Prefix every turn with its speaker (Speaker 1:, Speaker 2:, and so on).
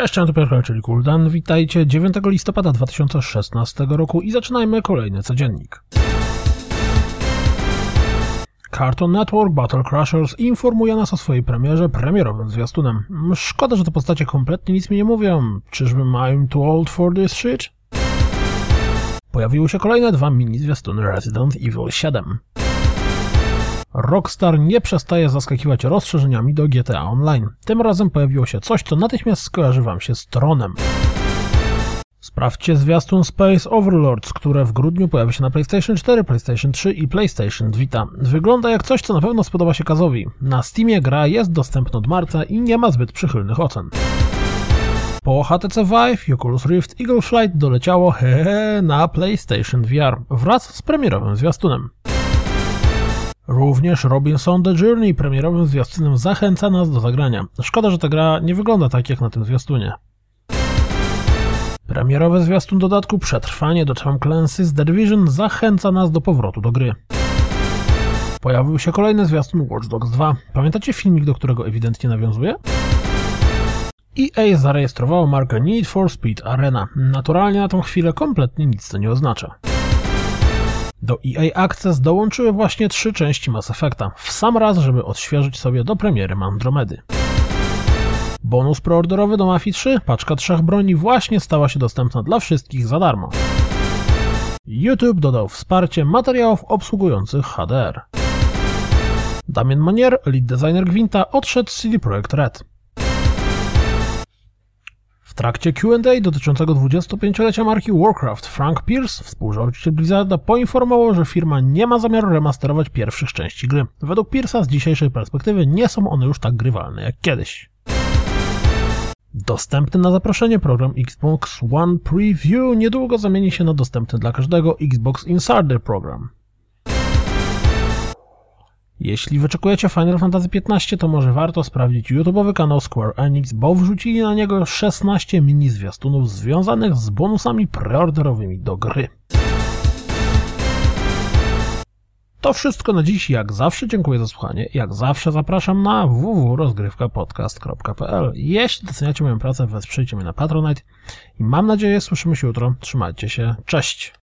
Speaker 1: Cześć, to Piotr, czyli Kuldan. Witajcie 9 listopada 2016 roku i zaczynajmy kolejny codziennik. Cartoon Network Battle Crushers informuje nas o swojej premierze premierowym zwiastunem. Szkoda, że te postacie kompletnie nic mi nie mówią. Czyżbym I'm too old for this shit? Pojawiły się kolejne dwa mini zwiastuny Resident Evil 7. Rockstar nie przestaje zaskakiwać rozszerzeniami do GTA Online. Tym razem pojawiło się coś, co natychmiast skojarzy wam się z tronem. Sprawdźcie zwiastun Space Overlords, które w grudniu pojawi się na PlayStation 4, PlayStation 3 i PlayStation Vita. Wygląda jak coś, co na pewno spodoba się Kazowi. Na Steamie gra jest dostępna od marca i nie ma zbyt przychylnych ocen. Po HTC Vive Oculus Rift Eagle Flight doleciało hehe na PlayStation VR wraz z premierowym zwiastunem. Również Robinson The Journey premierowym zwiastunem zachęca nas do zagrania. Szkoda, że ta gra nie wygląda tak jak na tym zwiastunie. Premierowy zwiastun dodatku Przetrwanie do Tom Clancy's The Division zachęca nas do powrotu do gry. Pojawił się kolejny zwiastun Watch Dogs 2. Pamiętacie filmik, do którego ewidentnie nawiązuje? EA zarejestrowało markę Need for Speed Arena. Naturalnie na tą chwilę kompletnie nic to nie oznacza. Do EA Access dołączyły właśnie trzy części Mass Effecta, w sam raz, żeby odświeżyć sobie do premiery Andromedy. Bonus preorderowy do Mafii 3, paczka trzech broni właśnie stała się dostępna dla wszystkich za darmo. YouTube dodał wsparcie materiałów obsługujących HDR. Damien Manier, lead designer Gwinta, odszedł z CD Projekt Red. W trakcie Q&A dotyczącego 25-lecia marki Warcraft, Frank Pierce, współzałożyciel Blizzarda, poinformował, że firma nie ma zamiaru remasterować pierwszych części gry. Według Pierce'a z dzisiejszej perspektywy nie są one już tak grywalne jak kiedyś. Dostępny na zaproszenie program Xbox One Preview niedługo zamieni się na dostępny dla każdego Xbox Insider Program. Jeśli wyczekujecie Final Fantasy XV, to może warto sprawdzić YouTube'owy kanał Square Enix, bo wrzucili na niego 16 mini zwiastunów związanych z bonusami preorderowymi do gry. To wszystko na dziś. Jak zawsze dziękuję za słuchanie. Jak zawsze zapraszam na www.rozgrywkapodcast.pl. Jeśli doceniacie moją pracę, wesprzyjcie mnie na Patronite i mam nadzieję słyszymy się jutro. Trzymajcie się. Cześć!